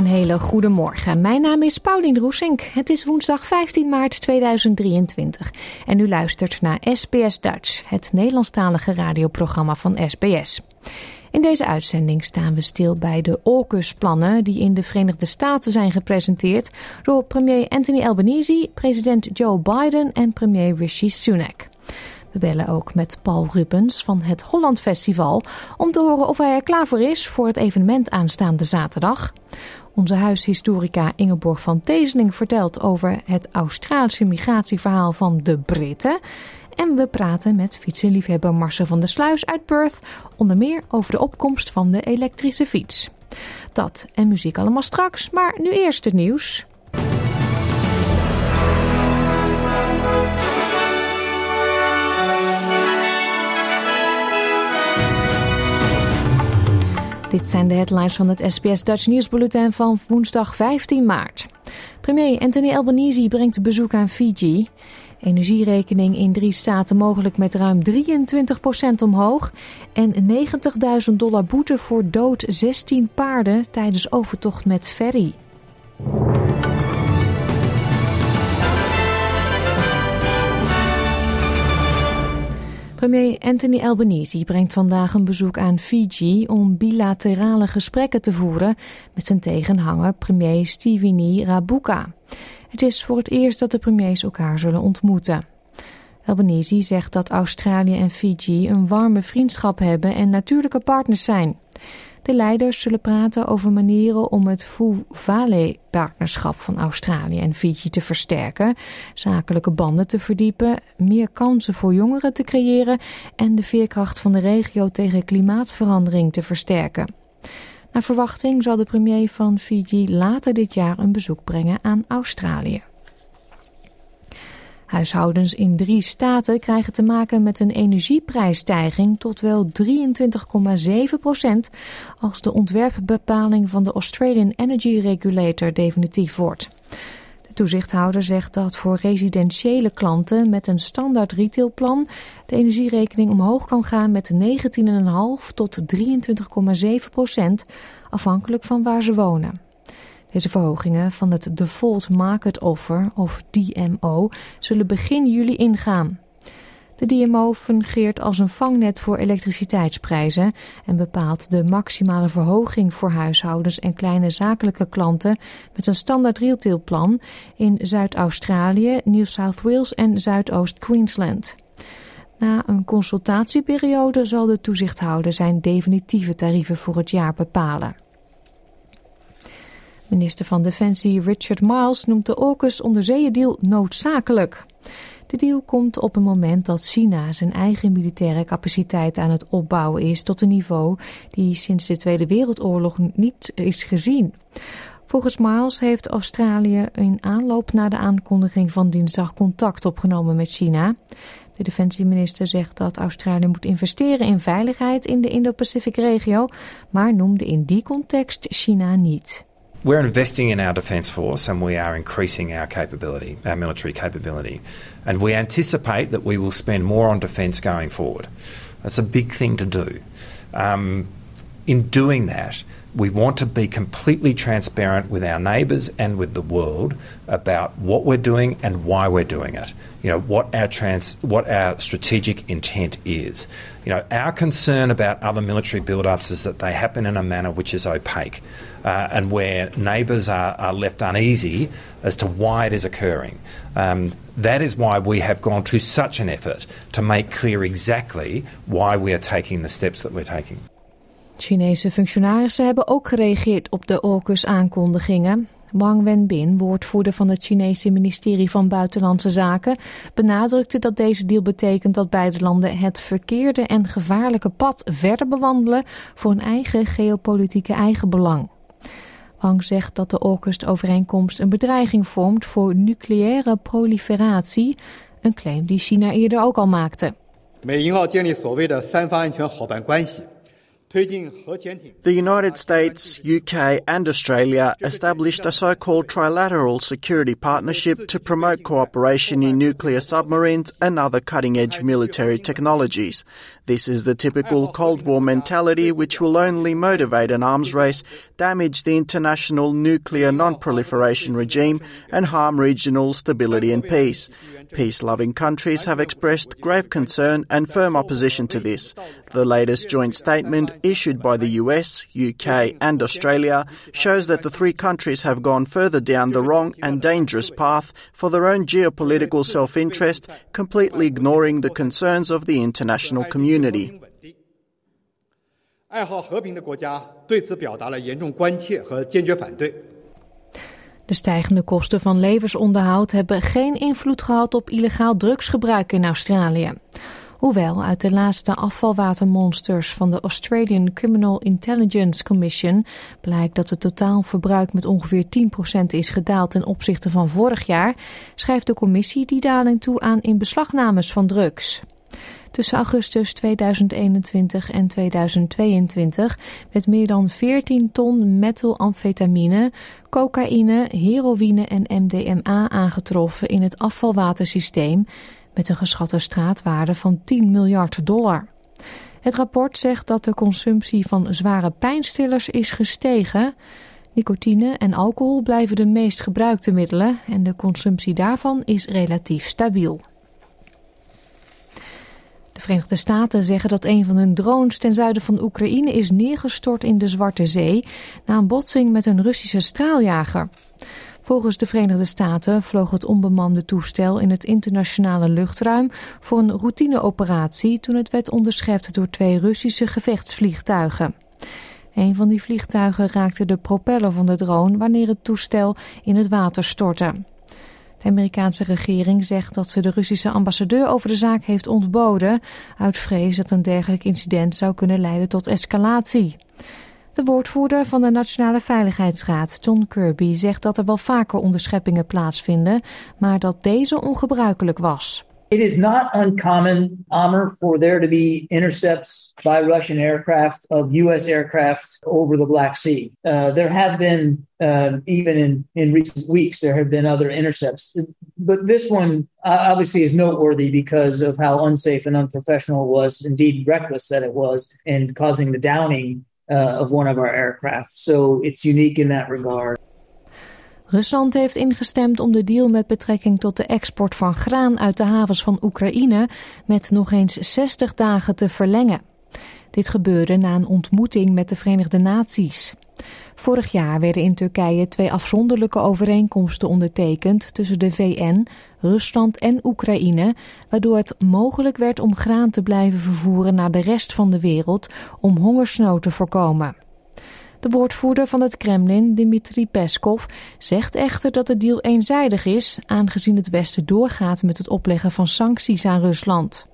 Een hele goede morgen. Mijn naam is Paulien Roesink. Het is woensdag 15 maart 2023 en u luistert naar SBS Dutch, het Nederlandstalige radioprogramma van SBS. In deze uitzending staan we stil bij de AUKUS-plannen die in de Verenigde Staten zijn gepresenteerd door premier Anthony Albanese, president Joe Biden en premier Rishi Sunak. We bellen ook met Paul Rubens van het Holland Festival om te horen of hij er klaar voor is voor het evenement aanstaande zaterdag. Onze huishistorica Ingeborg van Teeseling vertelt over het Australische migratieverhaal van de Britten. En we praten met fietsenliefhebber Marcel van der Sluis uit Perth, onder meer over de opkomst van de elektrische fiets. Dat en muziek allemaal straks, maar nu eerst het nieuws. Dit zijn de headlines van het SBS Dutch Nieuwsbulletin van woensdag 15 maart. Premier Anthony Albanese brengt bezoek aan Fiji. Energierekening in drie staten mogelijk met ruim 23% omhoog. En 90.000 dollar boete voor dood 16 paarden tijdens overtocht met ferry. Premier Anthony Albanese brengt vandaag een bezoek aan Fiji om bilaterale gesprekken te voeren met zijn tegenhanger premier Steveni Rabuka. Het is voor het eerst dat de premiers elkaar zullen ontmoeten. Albanese zegt dat Australië en Fiji een warme vriendschap hebben en natuurlijke partners zijn. De leiders zullen praten over manieren om het Fu-Vale-partnerschap van Australië en Fiji te versterken, zakelijke banden te verdiepen, meer kansen voor jongeren te creëren en de veerkracht van de regio tegen klimaatverandering te versterken. Naar verwachting zal de premier van Fiji later dit jaar een bezoek brengen aan Australië. Huishoudens in drie staten krijgen te maken met een energieprijsstijging tot wel 23,7 procent als de ontwerpbepaling van de Australian Energy Regulator definitief wordt. De toezichthouder zegt dat voor residentiële klanten met een standaard retailplan de energierekening omhoog kan gaan met 19,5 tot 23,7 procent, afhankelijk van waar ze wonen. Deze verhogingen van het Default Market Offer, of DMO, zullen begin juli ingaan. De DMO fungeert als een vangnet voor elektriciteitsprijzen en bepaalt de maximale verhoging voor huishoudens en kleine zakelijke klanten met een standaard retailplan in Zuid-Australië, New South Wales en Zuidoost-Queensland. Na een consultatieperiode zal de toezichthouder zijn definitieve tarieven voor het jaar bepalen. Minister van Defensie Richard Miles noemt de AUKUS onderzeeëndeal noodzakelijk. De deal komt op een moment dat China zijn eigen militaire capaciteit aan het opbouwen is tot een niveau die sinds de Tweede Wereldoorlog niet is gezien. Volgens Miles heeft Australië in aanloop naar de aankondiging van dinsdag contact opgenomen met China. De defensieminister zegt dat Australië moet investeren in veiligheid in de Indo-Pacific regio, maar noemde in die context China niet. We're investing in our defence force and we are increasing our capability, our military capability. And we anticipate that we will spend more on defence going forward. That's a big thing to do. Um, in doing that, We want to be completely transparent with our neighbours and with the world about what we're doing and why we're doing it. You know what our trans, what our strategic intent is. You know our concern about other military build-ups is that they happen in a manner which is opaque, uh, and where neighbours are, are, left uneasy as to why it is occurring. Um, that is why we have gone to such an effort to make clear exactly why we are taking the steps that we're taking. Chinese functionarissen hebben ook gereageerd op de AUKUS-aankondigingen. Wang Wenbin, woordvoerder van het Chinese ministerie van Buitenlandse Zaken, benadrukte dat deze deal betekent dat beide landen het verkeerde en gevaarlijke pad verder bewandelen voor hun eigen geopolitieke eigenbelang. Wang zegt dat de AUKUS-overeenkomst een bedreiging vormt voor nucleaire proliferatie, een claim die China eerder ook al maakte. 美英澳建立所谓的三方安全伙伴关系。 The United States, UK, and Australia established a so called trilateral security partnership to promote cooperation in nuclear submarines and other cutting edge military technologies. This is the typical Cold War mentality which will only motivate an arms race, damage the international nuclear non proliferation regime, and harm regional stability and peace. Peace loving countries have expressed grave concern and firm opposition to this. The latest joint statement issued by the US, UK, and Australia shows that the three countries have gone further down the wrong and dangerous path for their own geopolitical self interest, completely ignoring the concerns of the international community. 爱好和平的国家对此表达了严重关切和坚决反对。de stijgende kosten van levensonderhoud hebben geen invloed gehad op illegaal drugsgebruik in Australië. Hoewel uit de laatste afvalwatermonsters van de Australian Criminal Intelligence Commission blijkt dat het totaalverbruik met ongeveer 10% is gedaald ten opzichte van vorig jaar, schrijft de commissie die daling toe aan in beslagnames van drugs. Tussen augustus 2021 en 2022 werd meer dan 14 ton methylamfetamine, cocaïne, heroïne en MDMA aangetroffen in het afvalwatersysteem met een geschatte straatwaarde van 10 miljard dollar. Het rapport zegt dat de consumptie van zware pijnstillers is gestegen. Nicotine en alcohol blijven de meest gebruikte middelen en de consumptie daarvan is relatief stabiel. De Verenigde Staten zeggen dat een van hun drones ten zuiden van Oekraïne is neergestort in de Zwarte Zee na een botsing met een Russische straaljager. Volgens de Verenigde Staten vloog het onbemande toestel in het internationale luchtruim voor een routineoperatie toen het werd onderschept door twee Russische gevechtsvliegtuigen. Een van die vliegtuigen raakte de propeller van de drone wanneer het toestel in het water stortte. De Amerikaanse regering zegt dat ze de Russische ambassadeur over de zaak heeft ontboden, uit vrees dat een dergelijk incident zou kunnen leiden tot escalatie. De woordvoerder van de Nationale Veiligheidsraad, John Kirby, zegt dat er wel vaker onderscheppingen plaatsvinden, maar dat deze ongebruikelijk was. It is not uncommon, Amr, for there to be intercepts by Russian aircraft of U.S. aircraft over the Black Sea. Uh, there have been, uh, even in, in recent weeks, there have been other intercepts. But this one uh, obviously is noteworthy because of how unsafe and unprofessional it was, indeed reckless that it was, in causing the downing uh, of one of our aircraft. So it's unique in that regard. Rusland heeft ingestemd om de deal met betrekking tot de export van graan uit de havens van Oekraïne met nog eens 60 dagen te verlengen. Dit gebeurde na een ontmoeting met de Verenigde Naties. Vorig jaar werden in Turkije twee afzonderlijke overeenkomsten ondertekend tussen de VN, Rusland en Oekraïne, waardoor het mogelijk werd om graan te blijven vervoeren naar de rest van de wereld om hongersnood te voorkomen. De woordvoerder van het Kremlin, Dmitri Peskov, zegt echter dat de deal eenzijdig is, aangezien het Westen doorgaat met het opleggen van sancties aan Rusland.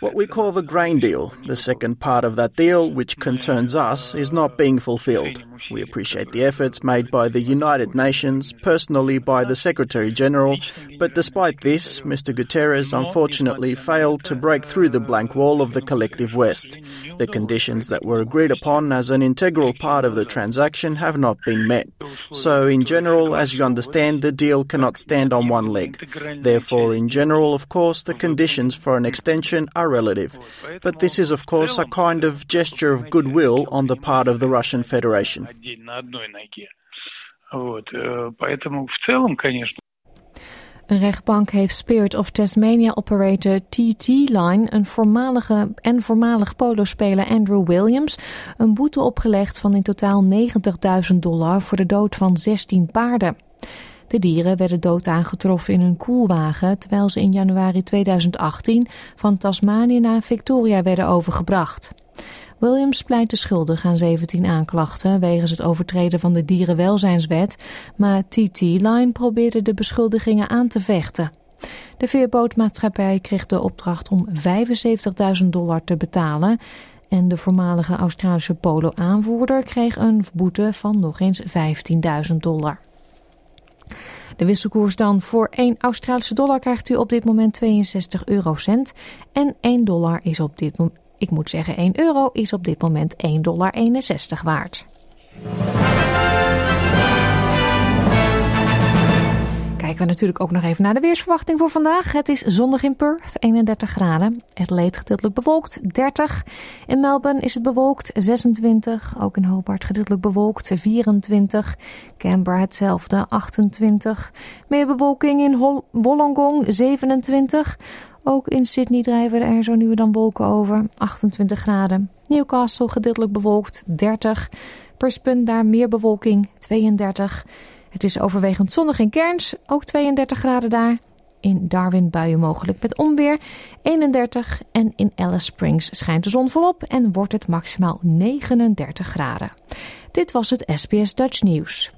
What we call the grain deal, the second part of that deal, which concerns us, is not being fulfilled. We appreciate the efforts made by the United Nations, personally by the Secretary General, but despite this, Mr. Guterres unfortunately failed to break through the blank wall of the collective West. The conditions that were agreed upon as an integral part of the transaction have not been met. So, in general, as you understand, the deal cannot stand on one leg. Therefore, in general, of course, the conditions for an extension are relative. But this is, of course, a kind of gesture of goodwill on the part of the Russian Federation. Een rechtbank heeft Spirit of Tasmania operator TT Line een voormalige en voormalig polospeler Andrew Williams een boete opgelegd van in totaal 90.000 dollar voor de dood van 16 paarden. De dieren werden dood aangetroffen in een koelwagen terwijl ze in januari 2018 van Tasmanië naar Victoria werden overgebracht. Williams pleitte schuldig aan 17 aanklachten wegens het overtreden van de dierenwelzijnswet, maar TT Line probeerde de beschuldigingen aan te vechten. De veerbootmaatschappij kreeg de opdracht om 75.000 dollar te betalen en de voormalige Australische polo-aanvoerder kreeg een boete van nog eens 15.000 dollar. De wisselkoers dan voor 1 Australische dollar krijgt u op dit moment 62 eurocent en 1 dollar is op dit moment ik moet zeggen 1 euro is op dit moment 1,61 dollar waard. Kijken we natuurlijk ook nog even naar de weersverwachting voor vandaag. Het is zondag in Perth, 31 graden. Adelaide gedeeltelijk bewolkt, 30. In Melbourne is het bewolkt, 26. Ook in Hobart gedeeltelijk bewolkt, 24. Canberra hetzelfde, 28. Meer bewolking in Wollongong, 27. Ook in Sydney drijven er zo nu en dan wolken over, 28 graden. Newcastle gedeeltelijk bewolkt, 30. Brisbane daar meer bewolking, 32. Het is overwegend zonnig in Cairns, ook 32 graden daar. In Darwin buien mogelijk met onweer, 31. En in Alice Springs schijnt de zon volop en wordt het maximaal 39 graden. Dit was het SBS Dutch Nieuws.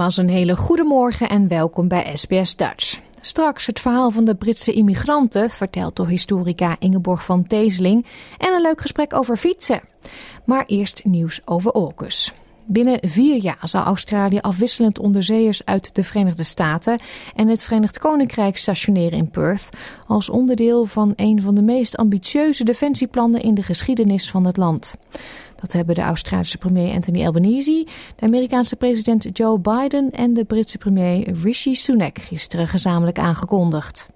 Nogmaals een hele goede morgen en welkom bij SBS Dutch. Straks het verhaal van de Britse immigranten, verteld door historica Ingeborg van Teeseling, en een leuk gesprek over fietsen. Maar eerst nieuws over AUKUS. Binnen vier jaar zal Australië afwisselend onderzeeërs uit de Verenigde Staten en het Verenigd Koninkrijk stationeren in Perth als onderdeel van een van de meest ambitieuze defensieplannen in de geschiedenis van het land. Dat hebben de Australische premier Anthony Albanese, de Amerikaanse president Joe Biden en de Britse premier Rishi Sunak gisteren gezamenlijk aangekondigd.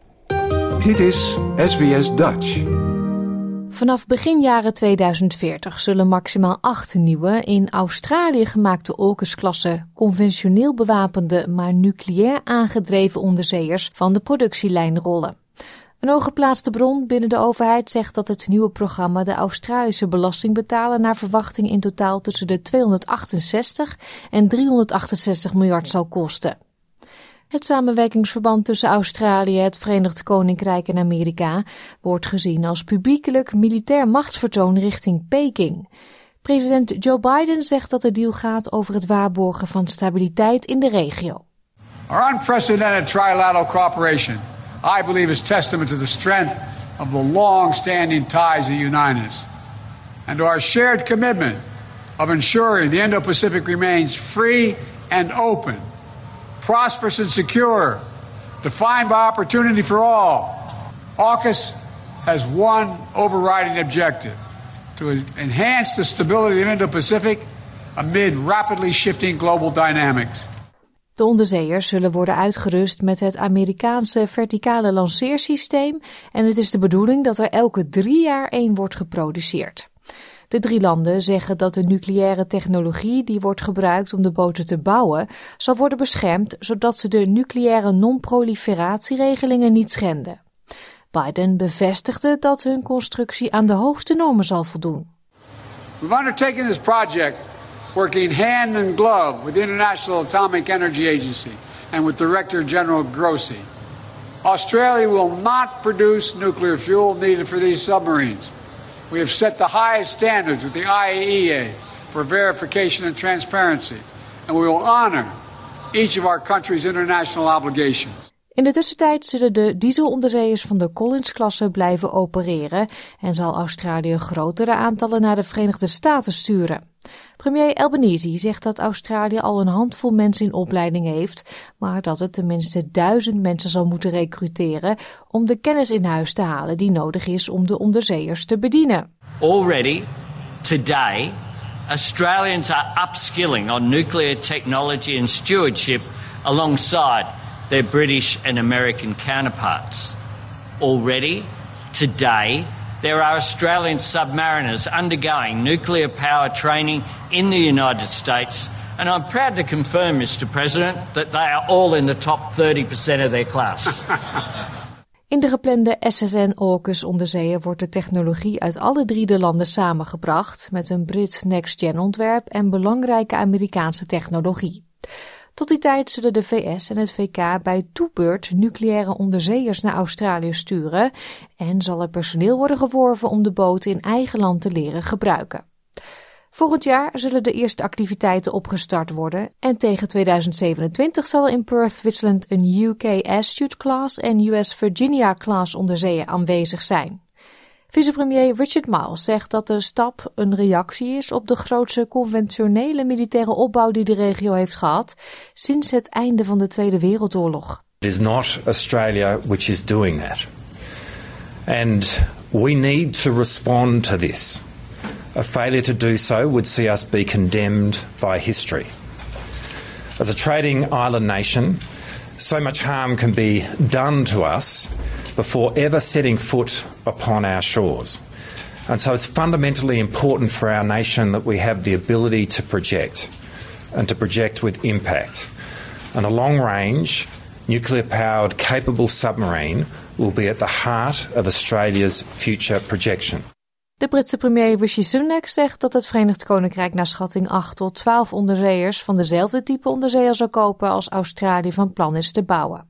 Dit is SBS Dutch. Vanaf begin jaren 2040 zullen maximaal acht nieuwe in Australië gemaakte AUKUS-klasse conventioneel bewapende, maar nucleair aangedreven onderzeeërs van de productielijn rollen. Een hooggeplaatste bron binnen de overheid zegt dat het nieuwe programma de Australische belastingbetaler naar verwachting in totaal tussen de 268 en 368 miljard zal kosten. Het samenwerkingsverband tussen Australië, het Verenigd Koninkrijk en Amerika wordt gezien als publiekelijk militair machtsvertoon richting Peking. President Joe Biden zegt dat de deal gaat over het waarborgen van stabiliteit in de regio. Our unprecedented trilateral cooperation I believe is testament to the strength of the long-standing ties that unite us and to our shared commitment of ensuring the Indo-Pacific remains free and open, prosperous and secure, defined by opportunity for all. AUKUS has one overriding objective to enhance the stability of the Indo-Pacific amid rapidly shifting global dynamics. De onderzeeërs zullen worden uitgerust met het Amerikaanse verticale lanceersysteem en het is de bedoeling dat er elke drie jaar één wordt geproduceerd. De drie landen zeggen dat de nucleaire technologie die wordt gebruikt om de boten te bouwen, zal worden beschermd zodat ze de nucleaire non-proliferatieregelingen niet schenden. Biden bevestigde dat hun constructie aan de hoogste normen zal voldoen. We've undertaken this project working hand in glove with the International Atomic Energy Agency and with Director General Grossi. Australia will not produce nuclear fuel needed for these submarines. We have set the highest standards with the IAEA for verification and transparency, and we will honor each of our country's international obligations. In de tussentijd zullen de dieselonderzeeërs van de Collins-klasse blijven opereren en zal Australië grotere aantallen naar de Verenigde Staten sturen. Premier Albanese zegt dat Australië al een handvol mensen in opleiding heeft, maar dat het tenminste duizend mensen zal moeten recruteren om de kennis in huis te halen die nodig is om de onderzeeërs te bedienen. Already, today, Australians are upskilling on nuclear technology and stewardship alongside their British and American counterparts. Already, today, there are Australian submariners undergoing nuclear power training in the United States, and I'm proud to confirm, Mr. President, that they are all in the top 30% of their class. In de geplande SSN-AUKUS onderzeeën wordt de technologie uit alle drie de landen samengebracht met een Brits next-gen ontwerp en belangrijke Amerikaanse technologie. Tot die tijd zullen de VS en het VK bij toebeurt nucleaire onderzeeërs naar Australië sturen en zal er personeel worden geworven om de boten in eigen land te leren gebruiken. Volgend jaar zullen de eerste activiteiten opgestart worden en tegen 2027 zal in Perth wisselend een UK Astute-class en US Virginia-class onderzeeën aanwezig zijn. Vicepremier Richard Miles zegt dat de stap een reactie is op de grootste conventionele militaire opbouw die de regio heeft gehad sinds het einde van de Tweede Wereldoorlog. It is not Australia which is doing that. And we need to respond to this. A failure to do so would see us be condemned by history. As a trading island nation, so much harm can be done to us before ever setting foot upon our shores. And so it's fundamentally important for our nation that we have the ability to project and to project with impact. And a long range, nuclear powered, capable submarine will be at the heart of Australia's future projection. De Britse premier Rishi Sunak zegt dat het Verenigd Koninkrijk naar schatting 8 tot 12 onderzeeërs van dezelfde type onderzeeër zal kopen als Australië van plan is te bouwen.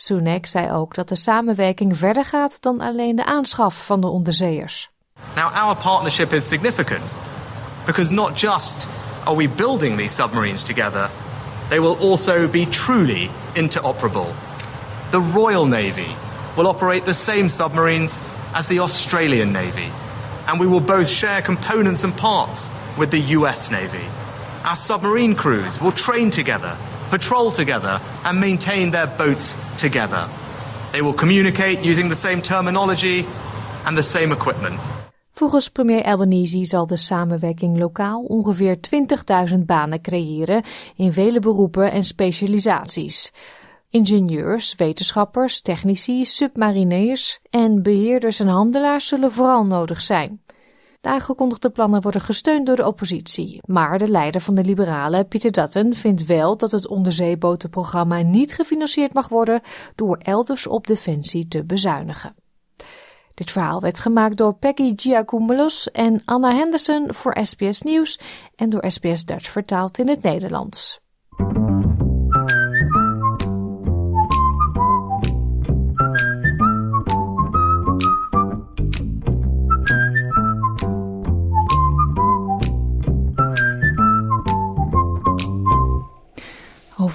Sunak zei ook dat de samenwerking verder gaat dan alleen de aanschaf van de onderzeeërs. Now our partnership is significant because not just are we building these submarines together, they will also be truly interoperable. The Royal Navy will operate the same submarines as the Australian Navy, and we will both share components and parts with the US Navy. Our submarine crews will train together patrol together, and maintain their boats together. They will communicate using the same terminology and the same equipment. Volgens premier Albanese zal de samenwerking lokaal ongeveer 20.000 banen creëren in vele beroepen en specialisaties. Ingenieurs, wetenschappers, technici, submariniers en beheerders en handelaars zullen vooral nodig zijn. De aangekondigde plannen worden gesteund door de oppositie, maar de leider van de Liberalen, Peter Dutton, vindt wel dat het onderzeebotenprogramma niet gefinancierd mag worden door elders op defensie te bezuinigen. Dit verhaal werd gemaakt door Peggy Giacomoulos en Anna Henderson voor SBS Nieuws en door SBS Dutch vertaald in het Nederlands.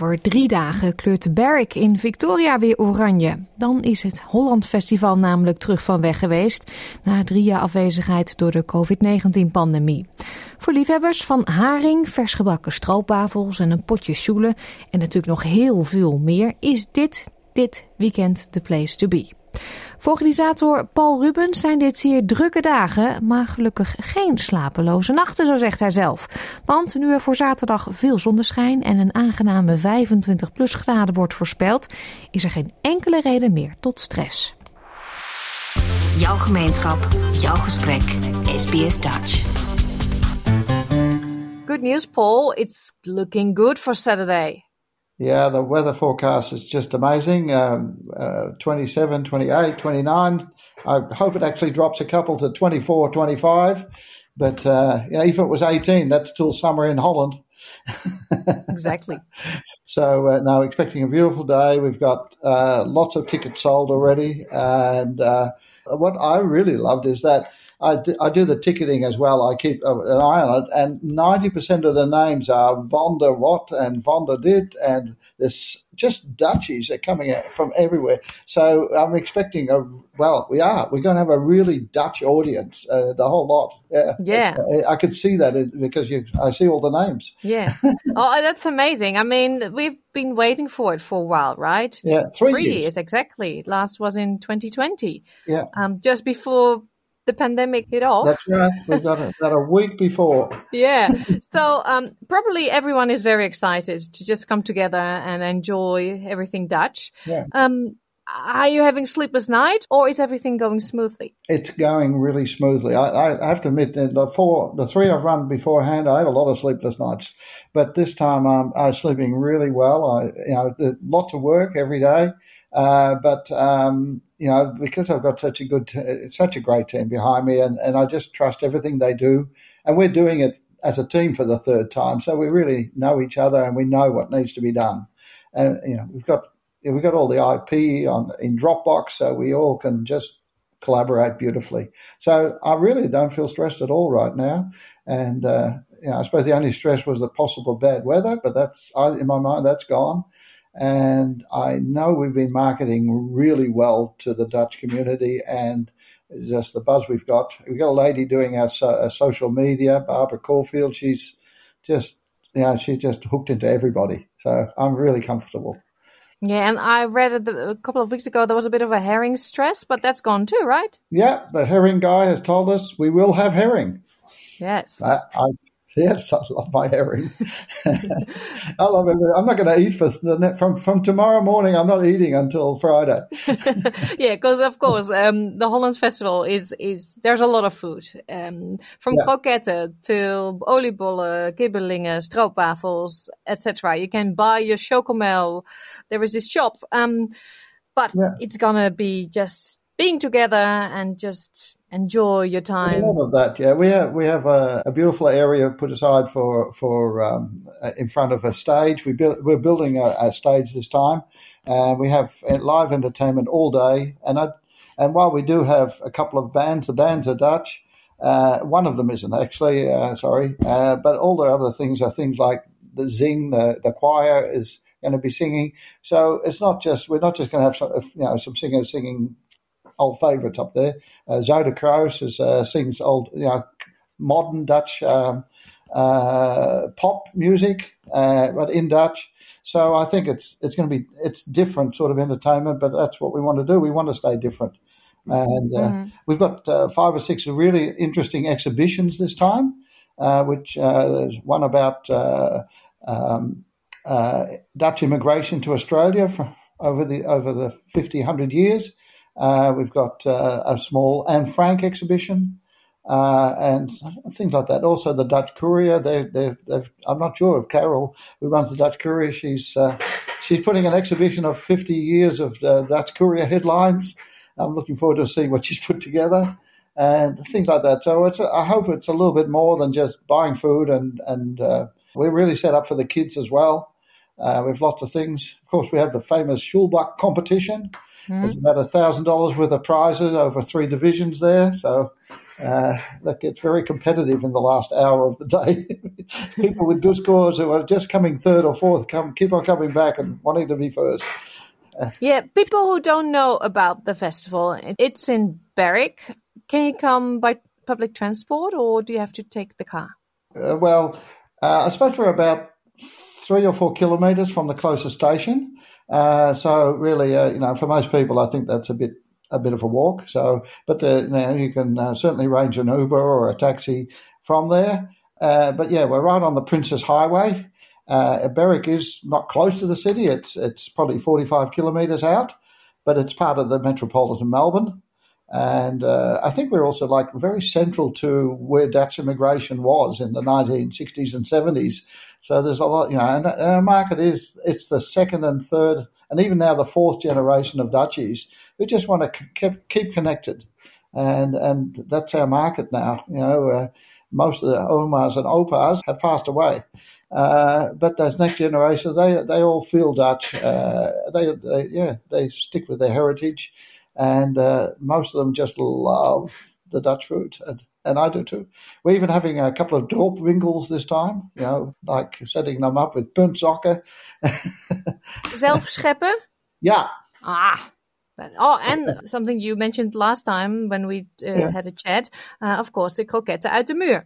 Over drie dagen kleurt de Barrick in Victoria weer oranje. Dan is het Holland Festival namelijk terug van weg geweest... na drie jaar afwezigheid door de COVID-19-pandemie. Voor liefhebbers van haring, versgebakken stroopwafels en een potje sjoelen... en natuurlijk nog heel veel meer, is dit dit weekend de place to be. Voor organisator Paul Rubens zijn dit zeer drukke dagen, maar gelukkig geen slapeloze nachten, zo zegt hij zelf. Want nu er voor zaterdag veel zonneschijn en een aangename 25 plus graden wordt voorspeld, is er geen enkele reden meer tot stress. Jouw gemeenschap, jouw gesprek. SBS Dutch. Good news, Paul. It's looking good for Saturday. Yeah, the weather forecast is just amazing. Um, uh, 27, 28, 29. I hope it actually drops a couple to 24, 25. But uh, you know, if it was 18, that's still summer in Holland. exactly. So uh, now expecting a beautiful day. We've got uh, lots of tickets sold already, and uh, what I really loved is that I do, I do the ticketing as well. I keep an eye on it, and ninety percent of the names are Vonda What and Vonda Dit, and there's just Dutchies are coming out from everywhere. So I'm expecting a well, we are. We're going to have a really Dutch audience, uh, the whole lot. Yeah, yeah. Uh, I could see that because you, I see all the names. Yeah. oh, that's amazing. I mean, we've been waiting for it for a while, right? Yeah, three, three years. years. exactly. Last was in 2020. Yeah. Um, just before the pandemic hit off. That's right. We got it about a week before. yeah. So um, probably everyone is very excited to just come together and enjoy everything Dutch. Yeah. Um, are you having sleepless night, or is everything going smoothly? It's going really smoothly. I, I have to admit that the four, the three I've run beforehand, I had a lot of sleepless nights, but this time um, I'm sleeping really well. I, you know, lots of work every day, uh, but um, you know, because I've got such a good, t- such a great team behind me, and, and I just trust everything they do, and we're doing it as a team for the third time, so we really know each other and we know what needs to be done, and you know, we've got we've got all the IP on in Dropbox, so we all can just collaborate beautifully. So I really don't feel stressed at all right now, and uh, you know, I suppose the only stress was the possible bad weather, but that's in my mind that's gone. And I know we've been marketing really well to the Dutch community and just the buzz we've got. We've got a lady doing our, so, our social media, Barbara Caulfield. She's just, you know, she's just hooked into everybody. So I'm really comfortable. Yeah, and I read a couple of weeks ago there was a bit of a herring stress, but that's gone too, right? Yeah, the herring guy has told us we will have herring. Yes. I, I Yes, I love my herring. I love it. I'm not going to eat for the from from tomorrow morning. I'm not eating until Friday. yeah, because of course um, the Holland Festival is is there's a lot of food um, from yeah. to oliebollen, kibbelingen, stroopwafels, etc. You can buy your chocomel. There is this shop, um, but yeah. it's gonna be just being together and just enjoy your time. A lot of that, yeah. We have we have a, a beautiful area put aside for for um, in front of a stage. We build, we're building a, a stage this time, and we have live entertainment all day. And I, and while we do have a couple of bands, the bands are Dutch. Uh, one of them isn't actually, uh, sorry, uh, but all the other things are things like the zing, the the choir is going to be singing. So it's not just we're not just going to have some you know some singers singing old favourites up there. Uh, Zoda Kroos is, uh, sings old, you know, modern Dutch um, uh, pop music, uh, but in Dutch. So I think it's it's going to be it's different sort of entertainment, but that's what we want to do. We want to stay different, and uh, mm-hmm. we've got uh, five or six really interesting exhibitions this time. which there's one about um, Dutch immigration to Australia for, over the over the 50, 100 years. Uh, we've got uh, a small Anne Frank exhibition uh, and things like that. Also, the Dutch Courier. They, they, I'm not sure if Carol, who runs the Dutch Courier, she's uh, she's putting an exhibition of 50 years of Dutch Courier headlines. I'm looking forward to seeing what she's put together and things like that. So I hope it's a little bit more than just buying food, and and uh, we're really set up for the kids as well. Uh, we have lots of things. Of course, we have the famous Schulbach competition, Mm. There's about a thousand dollars worth of prizes over three divisions there, so uh, that gets very competitive in the last hour of the day. People with good scores who are just coming third or fourth come keep on coming back and wanting to be first. Uh, yeah, people who don't know about the festival, it's in Berwick. Can you come by public transport, or do you have to take the car? Uh, well, uh, I suppose we're about three or four kilometres from the closest station. Uh, so really, uh, you know, for most people, I think that's a bit a bit of a walk. So, but uh, you, know, you can uh, certainly arrange an Uber or a taxi from there. Uh, but yeah, we're right on the Princess Highway. Berwick is not close to the city; it's it's probably forty five kilometres out, but it's part of the metropolitan Melbourne. And uh, I think we're also like very central to where Dutch immigration was in the 1960s and 70s. So there's a lot, you know, and our market is, it's the second and third, and even now the fourth generation of Dutchies who just want to keep, keep connected. And, and that's our market now. You know, uh, most of the Omars and Opas have passed away. Uh, but those next generation, they they all feel Dutch. Uh, they, they, yeah, they stick with their heritage, and uh, most of them just love the Dutch food, and, and I do too. We're even having a couple of dorpwinkels this time. You know, like setting them up with puntsokken. Zelf scheppen? Ja. Ah. Oh, and something you mentioned last time when we uh, yeah. had a chat, uh, of course, the croquetten uit de muur.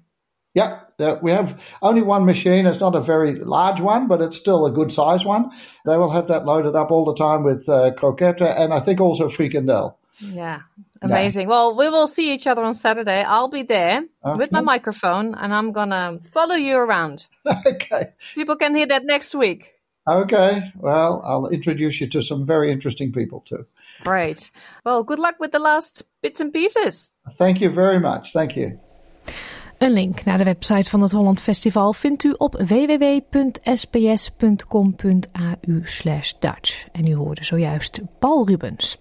Yeah, we have only one machine. It's not a very large one, but it's still a good size one. They will have that loaded up all the time with uh, croqueta and I think also frikandel. Yeah, amazing. Yeah. Well, we will see each other on Saturday. I'll be there okay. with my microphone and I'm going to follow you around. okay. People can hear that next week. Okay. Well, I'll introduce you to some very interesting people too. Great. Well, good luck with the last bits and pieces. Thank you very much. Thank you. Een link naar de website van het Holland Festival vindt u op www.sps.com.au Dutch. En u hoorde zojuist Paul Rubens.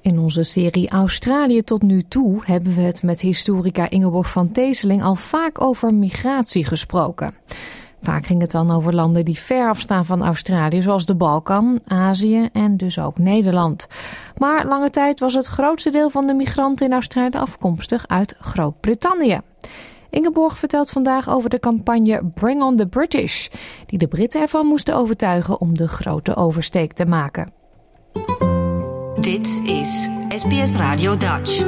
In onze serie Australië tot nu toe hebben we het met historica Ingeborg van Teeseling al vaak over migratie gesproken. Vaak ging het dan over landen die ver afstaan van Australië, zoals de Balkan, Azië en dus ook Nederland. Maar lange tijd was het grootste deel van de migranten in Australië afkomstig uit Groot-Brittannië. Ingeborg vertelt vandaag over de campagne Bring on the British, die de Britten ervan moesten overtuigen om de grote oversteek te maken. Dit is SBS Radio Dutch.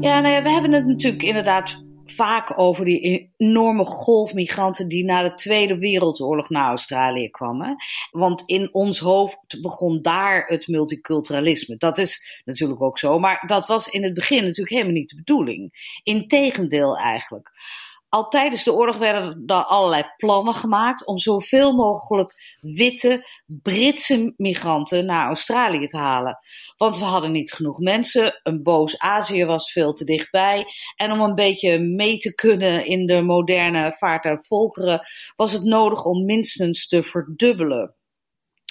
Ja, nou ja, we hebben het natuurlijk inderdaad vaak over die enorme golf migranten die na de Tweede Wereldoorlog naar Australië kwamen. Want in ons hoofd begon daar het multiculturalisme. Dat is natuurlijk ook zo, maar dat was in het begin natuurlijk helemaal niet de bedoeling. Integendeel eigenlijk al tijdens de oorlog werden er allerlei plannen gemaakt om zoveel mogelijk witte Britse migranten naar Australië te halen. Want we hadden niet genoeg mensen, een boos Azië was veel te dichtbij. En om een beetje mee te kunnen in de moderne vaart der volkeren, was het nodig om minstens te verdubbelen.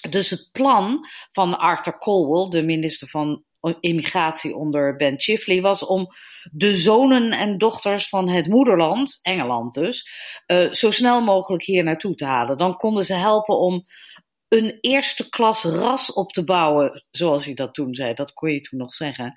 Dus het plan van Arthur Colwell, de minister van immigratie onder Ben Chifley was om de zonen en dochters van het moederland, Engeland dus, uh, zo snel mogelijk hier naartoe te halen. Dan konden ze helpen om een eerste klas ras op te bouwen, zoals hij dat toen zei. Dat kon je toen nog zeggen.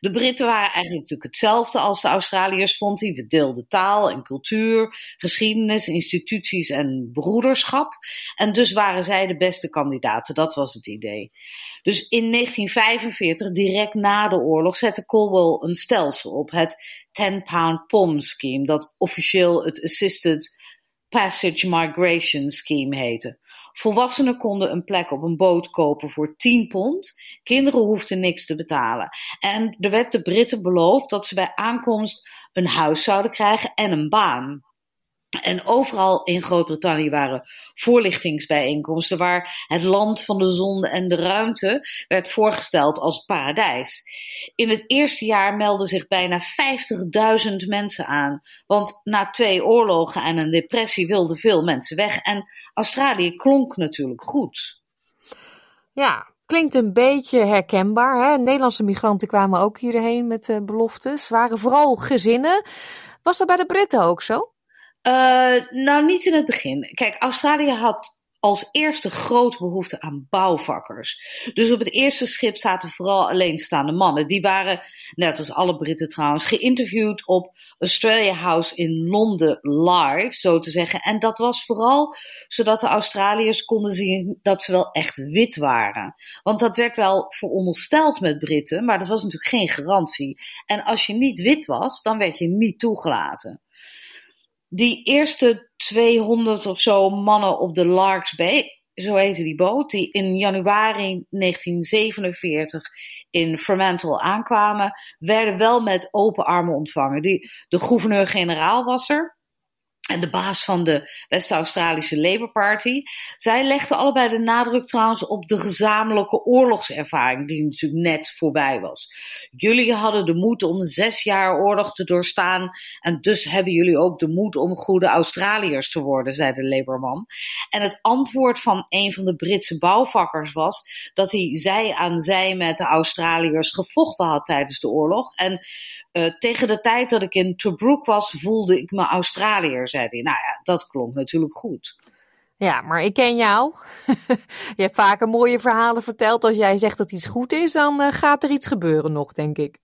De Britten waren eigenlijk natuurlijk hetzelfde als de Australiërs, vond hij. We deelden taal en cultuur, geschiedenis, instituties en broederschap. En dus waren zij de beste kandidaten, dat was het idee. Dus in 1945, direct na de oorlog, zette Colwell een stelsel op, het 10-pound POM scheme, dat officieel het Assisted Passage Migration Scheme heette. Volwassenen konden een plek op een boot kopen voor 10 pond. Kinderen hoefden niks te betalen. En er werd de Britten beloofd dat ze bij aankomst een huis zouden krijgen en een baan. En overal in Groot-Brittannië waren voorlichtingsbijeenkomsten waar het land van de zon en de ruimte werd voorgesteld als paradijs. In het eerste jaar meldden zich bijna 50.000 mensen aan, want na twee oorlogen en een depressie wilden veel mensen weg en Australië klonk natuurlijk goed. Ja, klinkt een beetje herkenbaar. Hè? Nederlandse migranten kwamen ook hierheen met uh, beloftes, waren vooral gezinnen. Was dat bij de Britten ook zo? Uh, nou, niet in het begin. Kijk, Australië had als eerste grote behoefte aan bouwvakkers. Dus op het eerste schip zaten vooral alleenstaande mannen. Die waren, net als alle Britten trouwens, geïnterviewd op Australia House in Londen live, zo te zeggen. En dat was vooral zodat de Australiërs konden zien dat ze wel echt wit waren. Want dat werd wel verondersteld met Britten, maar dat was natuurlijk geen garantie. En als je niet wit was, dan werd je niet toegelaten die eerste 200 of zo mannen op de Larks Bay, zo heette die boot, die in januari 1947 in Fremantle aankwamen, werden wel met open armen ontvangen. Die, de gouverneur-generaal was er. En de baas van de West-Australische Labour Party. Zij legden allebei de nadruk trouwens op de gezamenlijke oorlogservaring, die natuurlijk net voorbij was. Jullie hadden de moed om zes jaar oorlog te doorstaan. En dus hebben jullie ook de moed om goede Australiërs te worden, zei de Labourman. En het antwoord van een van de Britse bouwvakkers was dat hij zij aan zij met de Australiërs gevochten had tijdens de oorlog. En uh, tegen de tijd dat ik in Tobruk was, voelde ik me Australiër, zei hij. Nou ja, dat klonk natuurlijk goed. Ja, maar ik ken jou. je hebt vaker mooie verhalen verteld. Als jij zegt dat iets goed is, dan uh, gaat er iets gebeuren nog, denk ik.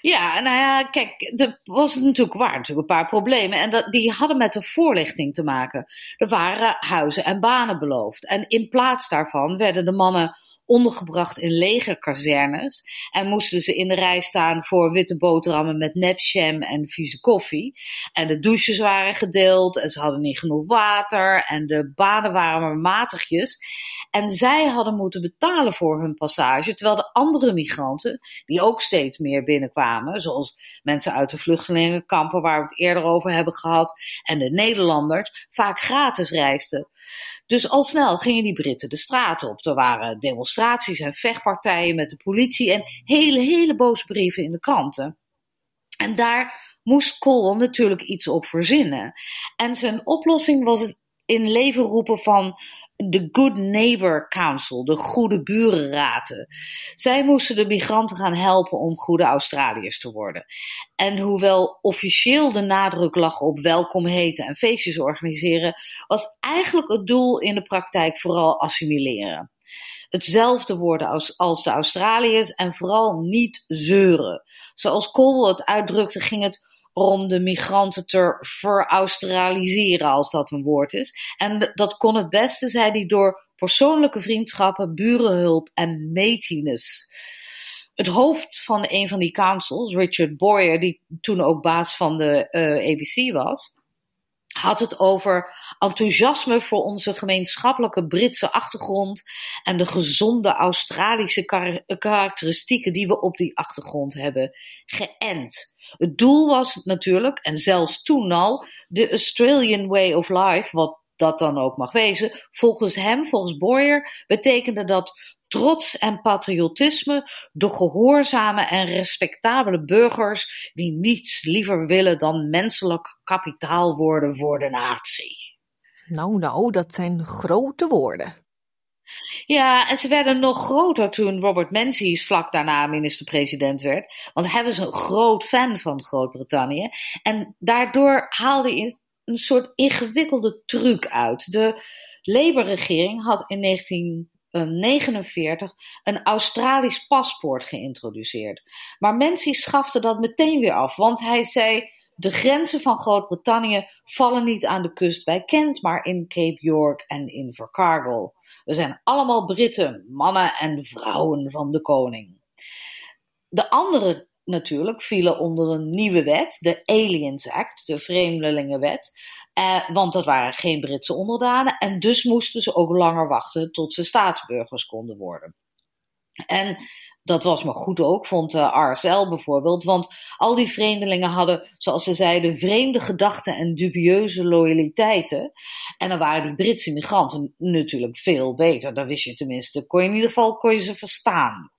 Ja, nou ja, kijk, er was natuurlijk waar natuurlijk een paar problemen. En dat, die hadden met de voorlichting te maken. Er waren huizen en banen beloofd. En in plaats daarvan werden de mannen ondergebracht in legerkazernes. En moesten ze in de rij staan voor witte boterhammen met nepjam en vieze koffie. En de douches waren gedeeld en ze hadden niet genoeg water. En de banen waren maar matigjes. En zij hadden moeten betalen voor hun passage. Terwijl de andere migranten, die ook steeds meer binnenkwamen, zoals mensen uit de vluchtelingenkampen waar we het eerder over hebben gehad, en de Nederlanders, vaak gratis reisden. Dus al snel gingen die Britten de straat op. Er waren demonstraties en vechtpartijen met de politie en hele, hele boze brieven in de kranten. En daar moest Colwell natuurlijk iets op verzinnen. En zijn oplossing was het in leven roepen van de Good Neighbor Council, de Goede Burenraten. Zij moesten de migranten gaan helpen om goede Australiërs te worden. En hoewel officieel de nadruk lag op welkom heten en feestjes organiseren, was eigenlijk het doel in de praktijk vooral assimileren. Hetzelfde worden als, als de Australiërs en vooral niet zeuren. Zoals Colwell het uitdrukte, ging het om de migranten te veraustraliseren, als dat een woord is. En dat kon het beste, zei hij, door persoonlijke vriendschappen, burenhulp en meetines. Het hoofd van een van die councils, Richard Boyer, die toen ook baas van de uh, eh, ABC was, had het over enthousiasme voor onze gemeenschappelijke Britse achtergrond en de gezonde Australische karakteristieken die we op die achtergrond hebben geënt. Het doel was natuurlijk, en zelfs toen al, de Australian Way of Life, wat dat dan ook mag wezen. Volgens hem, volgens Boyer, betekende dat trots en patriotisme de gehoorzame en respectabele burgers die niets liever willen dan menselijk kapitaal worden voor de natie. Nou, nou, dat zijn grote woorden. Ja, en ze werden nog groter toen Robert Menzies vlak daarna minister-president werd. Want hij was een groot fan van Groot-Brittannië. En daardoor haalde hij een soort ingewikkelde truc uit. De Labour-regering had in 1949 een Australisch paspoort geïntroduceerd. Maar Menzies schafte dat meteen weer af, want hij zei... De grenzen van Groot-Brittannië vallen niet aan de kust bij Kent, maar in Cape York en in Invercargill. We zijn allemaal Britten, mannen en vrouwen van de koning. De anderen natuurlijk vielen onder een nieuwe wet, de Aliens Act, de Vreemdelingenwet. Eh, want dat waren geen Britse onderdanen en dus moesten ze ook langer wachten tot ze staatsburgers konden worden. En dat was maar goed ook, vond de eh, RSL bijvoorbeeld. Want al die vreemdelingen hadden, zoals ze zeiden, vreemde gedachten en dubieuze loyaliteiten. En dan waren die Britse migranten natuurlijk veel beter. Dat wist je tenminste. Kon je in ieder geval kon je ze verstaan.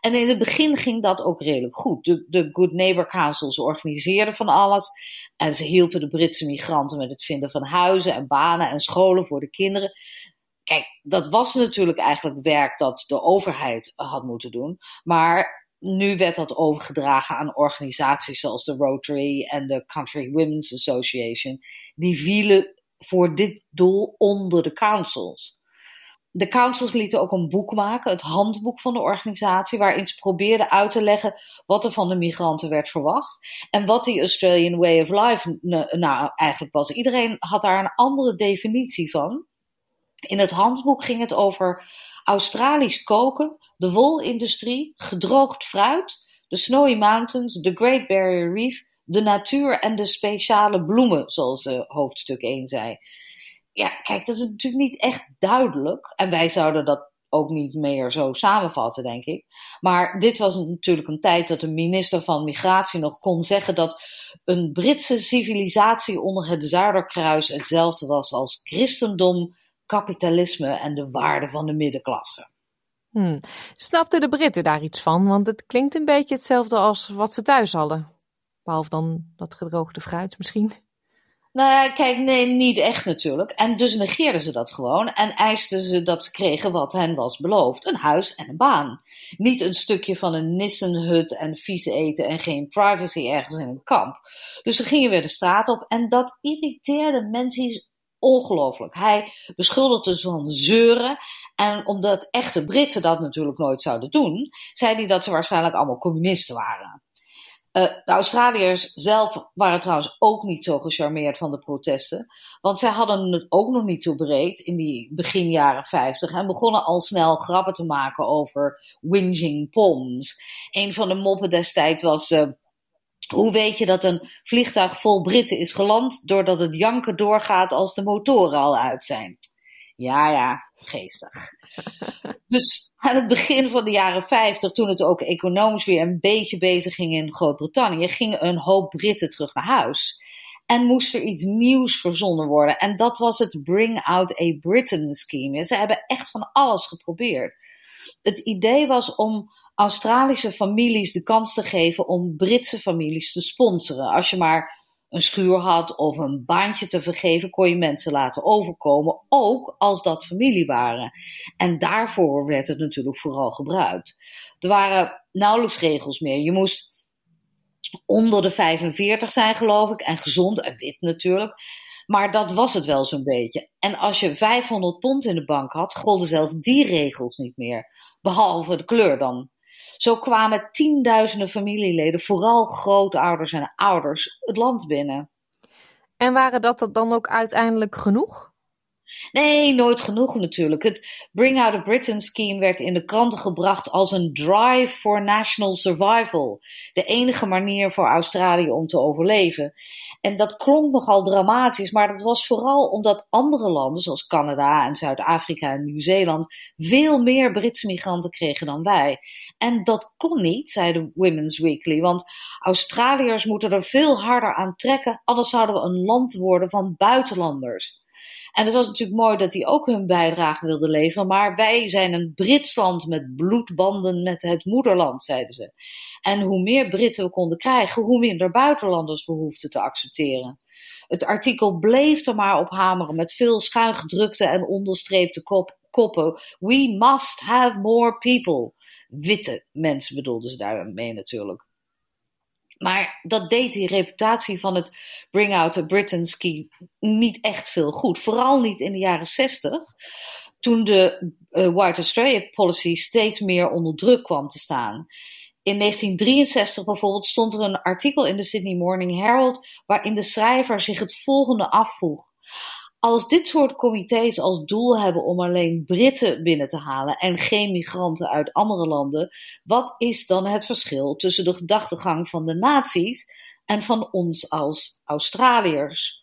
En in het begin ging dat ook redelijk goed. De, de Good Neighbor Councils organiseerden van alles. En ze hielpen de Britse migranten met het vinden van huizen en banen en scholen voor de kinderen. Kijk, dat was natuurlijk eigenlijk werk dat de overheid had moeten doen. Maar nu werd dat overgedragen aan organisaties zoals de Rotary en de Country Women's Association. Die vielen voor dit doel onder de councils. De councils lieten ook een boek maken, het handboek van de organisatie, waarin ze probeerden uit te leggen wat er van de migranten werd verwacht en wat die Australian Way of Life nou eigenlijk was. Iedereen had daar een andere definitie van. In het handboek ging het over Australisch koken, de wolindustrie, gedroogd fruit, de Snowy Mountains, de Great Barrier Reef, de natuur en de speciale bloemen, zoals uh, hoofdstuk 1 zei. Ja, kijk, dat is natuurlijk niet echt duidelijk. En wij zouden dat ook niet meer zo samenvatten, denk ik. Maar dit was natuurlijk een tijd dat de minister van Migratie nog kon zeggen dat een Britse civilisatie onder het Zuiderkruis hetzelfde was als christendom, kapitalisme en de waarden van de middenklasse. Hmm. Snapten de Britten daar iets van? Want het klinkt een beetje hetzelfde als wat ze thuis hadden. Behalve dan dat gedroogde fruit misschien. Nou, kijk, nee, niet echt natuurlijk. En dus negeerden ze dat gewoon en eisten ze dat ze kregen wat hen was beloofd: een huis en een baan. Niet een stukje van een nissenhut en vies eten en geen privacy ergens in een kamp. Dus ze gingen weer de straat op en dat irriteerde mensen ongelooflijk. Hij beschuldigde ze van zeuren. En omdat echte Britten dat natuurlijk nooit zouden doen, zei hij dat ze waarschijnlijk allemaal communisten waren. Uh, de Australiërs zelf waren trouwens ook niet zo gecharmeerd van de protesten. Want zij hadden het ook nog niet zo breed in die begin jaren 50 en begonnen al snel grappen te maken over whinging poms. Een van de moppen destijds was. Uh, hoe weet je dat een vliegtuig vol Britten is geland doordat het janken doorgaat als de motoren al uit zijn? Ja, ja, geestig. Dus aan het begin van de jaren 50, toen het ook economisch weer een beetje bezig ging in Groot-Brittannië, gingen een hoop Britten terug naar huis. En moest er iets nieuws verzonnen worden. En dat was het Bring Out a Britain scheme. Ze hebben echt van alles geprobeerd. Het idee was om Australische families de kans te geven om Britse families te sponsoren. Als je maar een schuur had of een baantje te vergeven, kon je mensen laten overkomen, ook als dat familie waren. En daarvoor werd het natuurlijk vooral gebruikt. Er waren nauwelijks regels meer. Je moest onder de 45 zijn, geloof ik, en gezond en wit natuurlijk. Maar dat was het wel zo'n beetje. En als je 500 pond in de bank had, golden zelfs die regels niet meer. Behalve de kleur dan. Zo kwamen tienduizenden familieleden, vooral grootouders en ouders, het land binnen. En waren dat dan ook uiteindelijk genoeg? Nee, nooit genoeg natuurlijk. Het Bring Out a Britain scheme werd in de kranten gebracht als een drive for national survival. De enige manier voor Australië om te overleven. En dat klonk nogal dramatisch, maar dat was vooral omdat andere landen, zoals Canada en Zuid-Afrika en Nieuw-Zeeland, veel meer Britse migranten kregen dan wij. En dat kon niet, zei de Women's Weekly, want Australiërs moeten er veel harder aan trekken, anders zouden we een land worden van buitenlanders. En het was natuurlijk mooi dat die ook hun bijdrage wilden leveren. Maar wij zijn een Brits land met bloedbanden met het moederland, zeiden ze. En hoe meer Britten we konden krijgen, hoe minder buitenlanders we hoefden te accepteren. Het artikel bleef er maar op hameren met veel schuingedrukte en onderstreepte kop, koppen. We must have more people. Witte mensen bedoelden ze daarmee natuurlijk. Maar dat deed die reputatie van het Bring Out a Britain Ski niet echt veel goed. Vooral niet in de jaren 60, toen de uh, White Australia Policy steeds meer onder druk kwam te staan. In 1963 bijvoorbeeld stond er een artikel in de Sydney Morning Herald waarin de schrijver zich het volgende afvroeg. Als dit soort comité's als doel hebben om alleen Britten binnen te halen en geen migranten uit andere landen, wat is dan het verschil tussen de gedachtegang van de naties en van ons als Australiërs?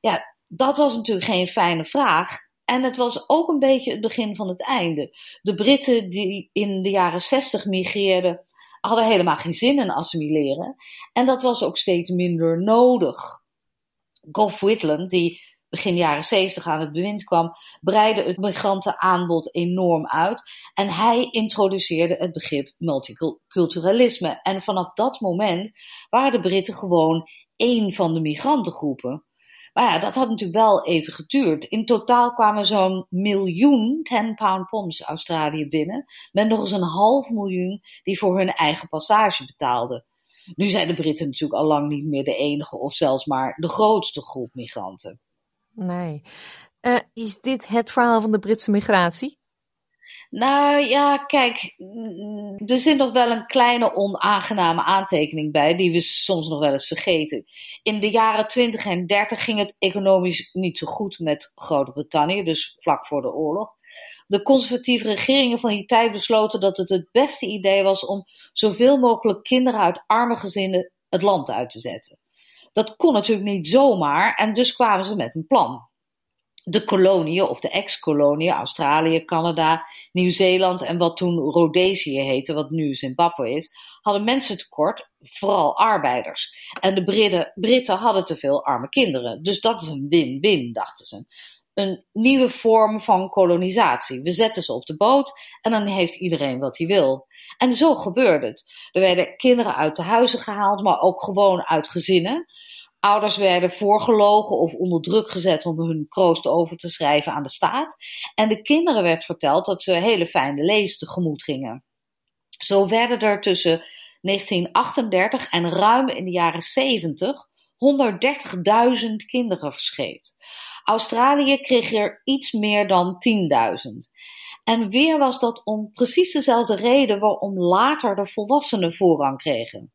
Ja, dat was natuurlijk geen fijne vraag. En het was ook een beetje het begin van het einde. De Britten die in de jaren zestig migreerden, hadden helemaal geen zin in assimileren. En dat was ook steeds minder nodig. Gough Whitlam, die begin jaren 70 aan het bewind kwam, breidde het migrantenaanbod enorm uit. En hij introduceerde het begrip multiculturalisme. En vanaf dat moment waren de Britten gewoon één van de migrantengroepen. Maar ja, dat had natuurlijk wel even geduurd. In totaal kwamen zo'n miljoen 10-pound poms Australië binnen, met nog eens een half miljoen die voor hun eigen passage betaalden. Nu zijn de Britten natuurlijk al lang niet meer de enige of zelfs maar de grootste groep migranten. Nee. Uh, is dit het verhaal van de Britse migratie? Nou ja, kijk, mm, er zit nog wel een kleine onaangename aantekening bij, die we soms nog wel eens vergeten. In de jaren 20 en 30 ging het economisch niet zo goed met Groot-Brittannië, dus vlak voor de oorlog. De conservatieve regeringen van die tijd besloten dat het het beste idee was om zoveel mogelijk kinderen uit arme gezinnen het land uit te zetten. Dat kon natuurlijk niet zomaar en dus kwamen ze met een plan. de koloniën of de ex-koloniën, Australië, Canada, Nieuw-Zeeland en wat toen Rhodesië heette, wat nu Zimbabwe is, hadden mensen tekort, vooral arbeiders. En de Britten, Britten hadden te veel arme kinderen. Dus dat is een win-win, dachten ze. Een nieuwe vorm van kolonisatie. We zetten ze op de boot en dan heeft iedereen wat hij wil. En zo gebeurde het. Er werden kinderen uit de huizen gehaald, maar ook gewoon uit gezinnen. Ouders werden voorgelogen of onder druk gezet om hun kroost over te schrijven aan de staat. En de kinderen werd verteld dat ze hele fijne levens tegemoet gingen. Zo werden er tussen 1938 en ruim in de jaren 70 130.000 kinderen verscheept. Australië kreeg er iets meer dan 10.000. En weer was dat om precies dezelfde reden waarom later de volwassenen voorrang kregen.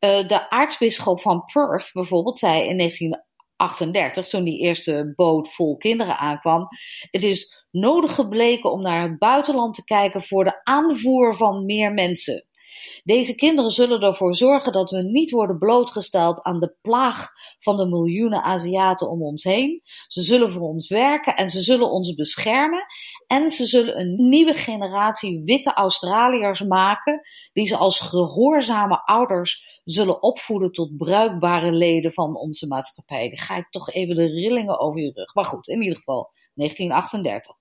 Uh, de aartsbisschop van Perth bijvoorbeeld zei in 1938, toen die eerste boot vol kinderen aankwam, het is nodig gebleken om naar het buitenland te kijken voor de aanvoer van meer mensen. Deze kinderen zullen ervoor zorgen dat we niet worden blootgesteld aan de plaag van de miljoenen Aziaten om ons heen. Ze zullen voor ons werken en ze zullen ons beschermen. En ze zullen een nieuwe generatie witte Australiërs maken, die ze als gehoorzame ouders zullen opvoeden tot bruikbare leden van onze maatschappij. Dan ga ik toch even de rillingen over je rug. Maar goed, in ieder geval 1938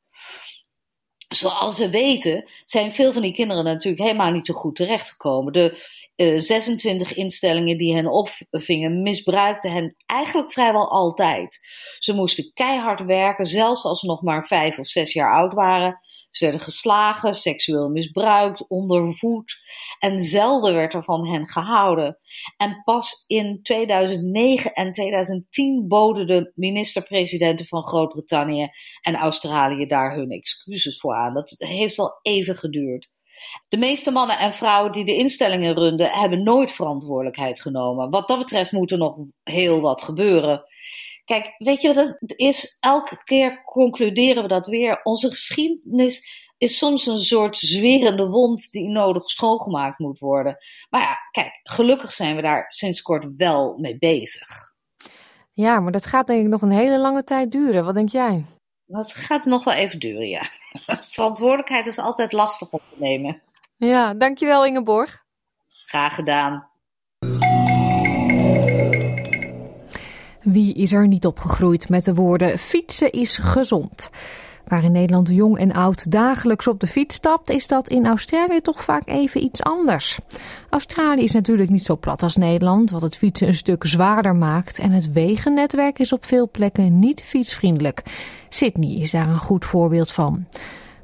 zoals we weten, zijn veel van die kinderen natuurlijk helemaal niet zo goed terechtgekomen. De uh, eh, 26 instellingen die hen opvingen, misbruikten hen eigenlijk vrijwel altijd. Ze moesten keihard werken, zelfs als ze nog maar vijf of zes jaar oud waren. Ze werden geslagen, seksueel misbruikt, ondervoed en zelden werd er van hen gehouden. En pas in 2009 en 2010 boden de minister-presidenten van Groot-Brittannië en Australië daar hun excuses voor aan. Dat heeft wel even geduurd. De meeste mannen en vrouwen die de instellingen runden, hebben nooit verantwoordelijkheid genomen. Wat dat betreft moet er nog heel wat gebeuren. Kijk, weet je wat het is? Elke keer concluderen we dat weer. Onze geschiedenis is soms een soort zwerende wond die nodig schoongemaakt moet worden. Maar ja, kijk, gelukkig zijn we daar sinds kort wel mee bezig. Ja, maar dat gaat denk ik nog een hele lange tijd duren. Wat denk jij? Dat gaat nog wel even duren, ja. Verantwoordelijkheid is altijd lastig op te nemen. Ja, dankjewel Ingeborg. Graag gedaan. Wie is er niet opgegroeid met de woorden fietsen is gezond? Waar in Nederland jong en oud dagelijks op de fiets stapt, is dat in Australië toch vaak even iets anders. Australië is natuurlijk niet zo plat als Nederland, wat het fietsen een stuk zwaarder maakt. En het wegennetwerk is op veel plekken niet fietsvriendelijk. Sydney is daar een goed voorbeeld van.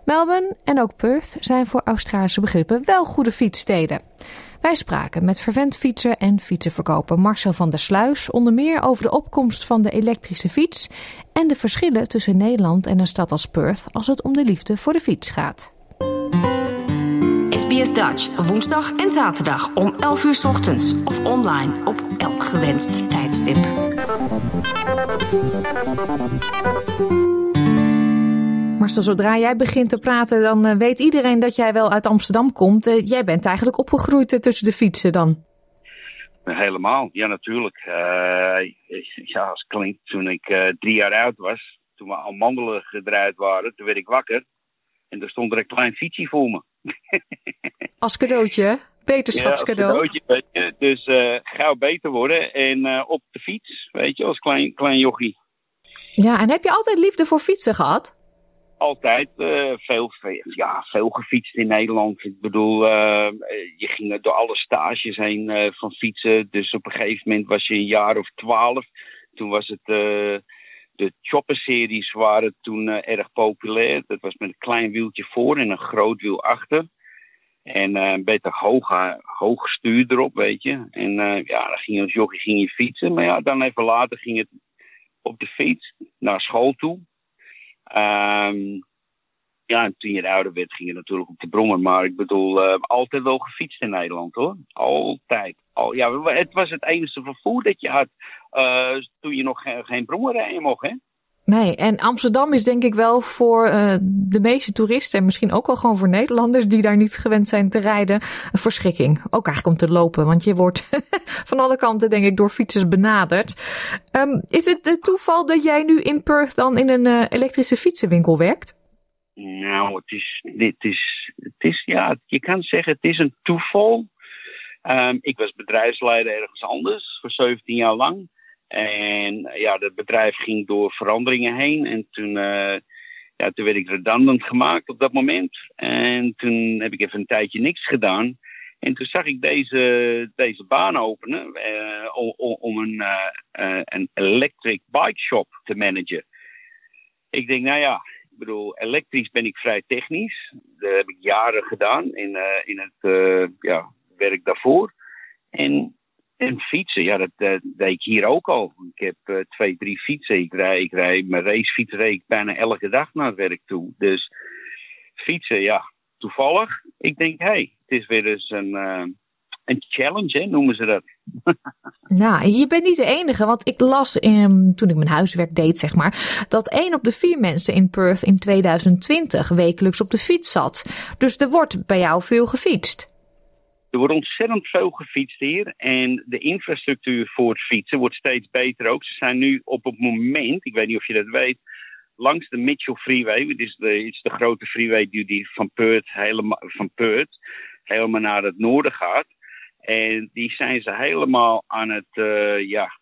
Melbourne en ook Perth zijn voor Australische begrippen wel goede fietssteden. Wij spraken met vervent fietser en fietsenverkoper Marcel van der Sluis onder meer over de opkomst van de elektrische fiets en de verschillen tussen Nederland en een stad als Perth als het om de liefde voor de fiets gaat. SBS Dutch, woensdag en zaterdag om 11 uur ochtends of online op elk gewenst tijdstip. Marcel, zodra jij begint te praten, dan eh, weet iedereen dat jij wel uit Amsterdam komt. Uh, jij bent eigenlijk opgegroeid uh, tussen de fietsen dan? Helemaal, ja natuurlijk. ja, als klinkt toen ik drie jaar oud was, toen we al mandelen gedraaid waren, toen werd ik wakker. En er stond er een klein fietsje voor me. Als cadeautje, Beterschapscadeau. Ja, als cadeautje, Dus gauw beter worden en op de fiets, weet je, als klein, klein jochie. Ja, en heb je altijd liefde voor fietsen gehad? Altijd uh, veel, ja, veel gefietst in Nederland. Ik bedoel, uh, je ging door alle stages heen uh, van fietsen. Dus op een gegeven moment was je een jaar of twaalf. Toen was het, de chopper-series waren toen erg populair. Dat was met een klein wieltje voor en een groot wiel achter. En een beetje hoog, hoog stuur erop, weet je. En ja, dan ging je als jochie ging je fietsen. Maar ja, dan even later ging het op de fiets naar school toe. Um, ja, en toen je ouder werd, ging je natuurlijk op de brommer. Maar ik bedoel, uh, altijd wel gefietst in Nederland hoor. Altijd. Al, ja, het was het enige vervoer dat je had uh, toen je nog geen, geen brommer rijden mocht, hè? Nee, en Amsterdam is denk ik wel voor uh, de meeste toeristen en misschien ook wel gewoon voor Nederlanders die daar niet gewend zijn te rijden, een verschrikking. Ook eigenlijk om te lopen, want je wordt van alle kanten, denk ik, door fietsers benaderd. Um, is het het toeval dat jij nu in Perth dan in een uh, elektrische fietsenwinkel werkt? Nou, het is, dit is, het is, ja, je kan zeggen, het is een toeval. Um, ik was bedrijfsleider ergens anders voor 17 jaar lang. En ja, het bedrijf ging door veranderingen heen. En toen, uh, ja, toen werd ik redundant gemaakt op dat moment. En toen heb ik even een tijdje niks gedaan. En toen zag ik deze, deze baan openen uh, om, een, uh, een electric bike shop te managen. Ik denk, nou ja, ik bedoel, elektrisch ben ik vrij technisch. Dat heb ik jaren gedaan in, in het ja, werk daarvoor. En en fietsen, ja, dat, dat, deed ik hier ook al. Ik heb uh, twee, drie fietsen. Ik rij, ik rij mijn racefiets reed ik bijna elke dag naar het werk toe. Dus fietsen, ja, toevallig. Ik denk, hé, hey, het is weer eens een, uh, een challenge, noemen ze dat. nou, je bent niet de enige, want ik las toen ik mijn huiswerk deed, zeg maar, dat één op de vier mensen in Perth in 2020 wekelijks op de fiets zat. Dus er wordt bij jou veel gefietst. Er wordt ontzettend veel gefietst hier. En de infrastructuur voor het fietsen wordt steeds beter ook. Ze zijn nu op het moment, ik weet niet of je dat weet, langs de Mitchell Freeway. Het is de, is de grote freeway die van Perth, helemaal, van Perth helemaal naar het noorden gaat. En die zijn ze helemaal aan het, uh, ja,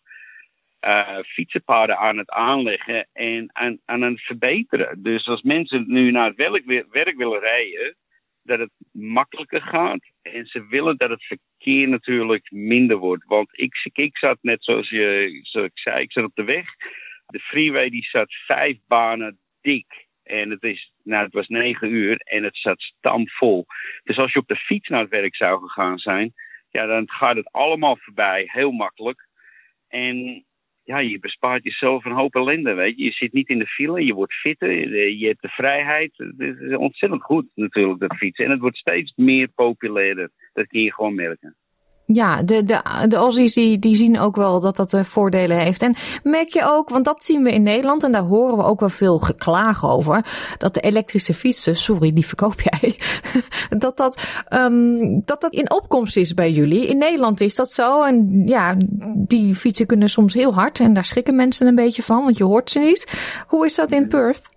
uh, fietsenpaden aan het aanleggen en aan, aan het verbeteren. Dus als mensen nu naar het werk, werk willen rijden, dat het makkelijker gaat. En ze willen dat het verkeer natuurlijk minder wordt. Want ik, ik zat net zoals, je, zoals ik zei, ik zat op de weg. De freeway die zat vijf banen dik. En het, is, nou, het was negen uur en het zat stampvol. Dus als je op de fiets naar het werk zou gegaan zijn, ja, dan gaat het allemaal voorbij, heel makkelijk. En ja, je bespaart jezelf een hoop ellende, weet je. Je zit niet in de file, je wordt fitter, je hebt de vrijheid. Het is ontzettend goed natuurlijk, dat fietsen. En het wordt steeds meer populairder. Dat kun je gewoon merken. Ja, de, de, de Aussies die, die zien ook wel dat dat uh, voordelen heeft. En merk je ook, want dat zien we in Nederland en daar horen we ook wel veel geklagen over, dat de elektrische fietsen, sorry, die verkoop jij, dat dat, um, dat dat in opkomst is bij jullie. In Nederland is dat zo en ja, die fietsen kunnen soms heel hard en daar schrikken mensen een beetje van, want je hoort ze niet. Hoe is dat in Perth?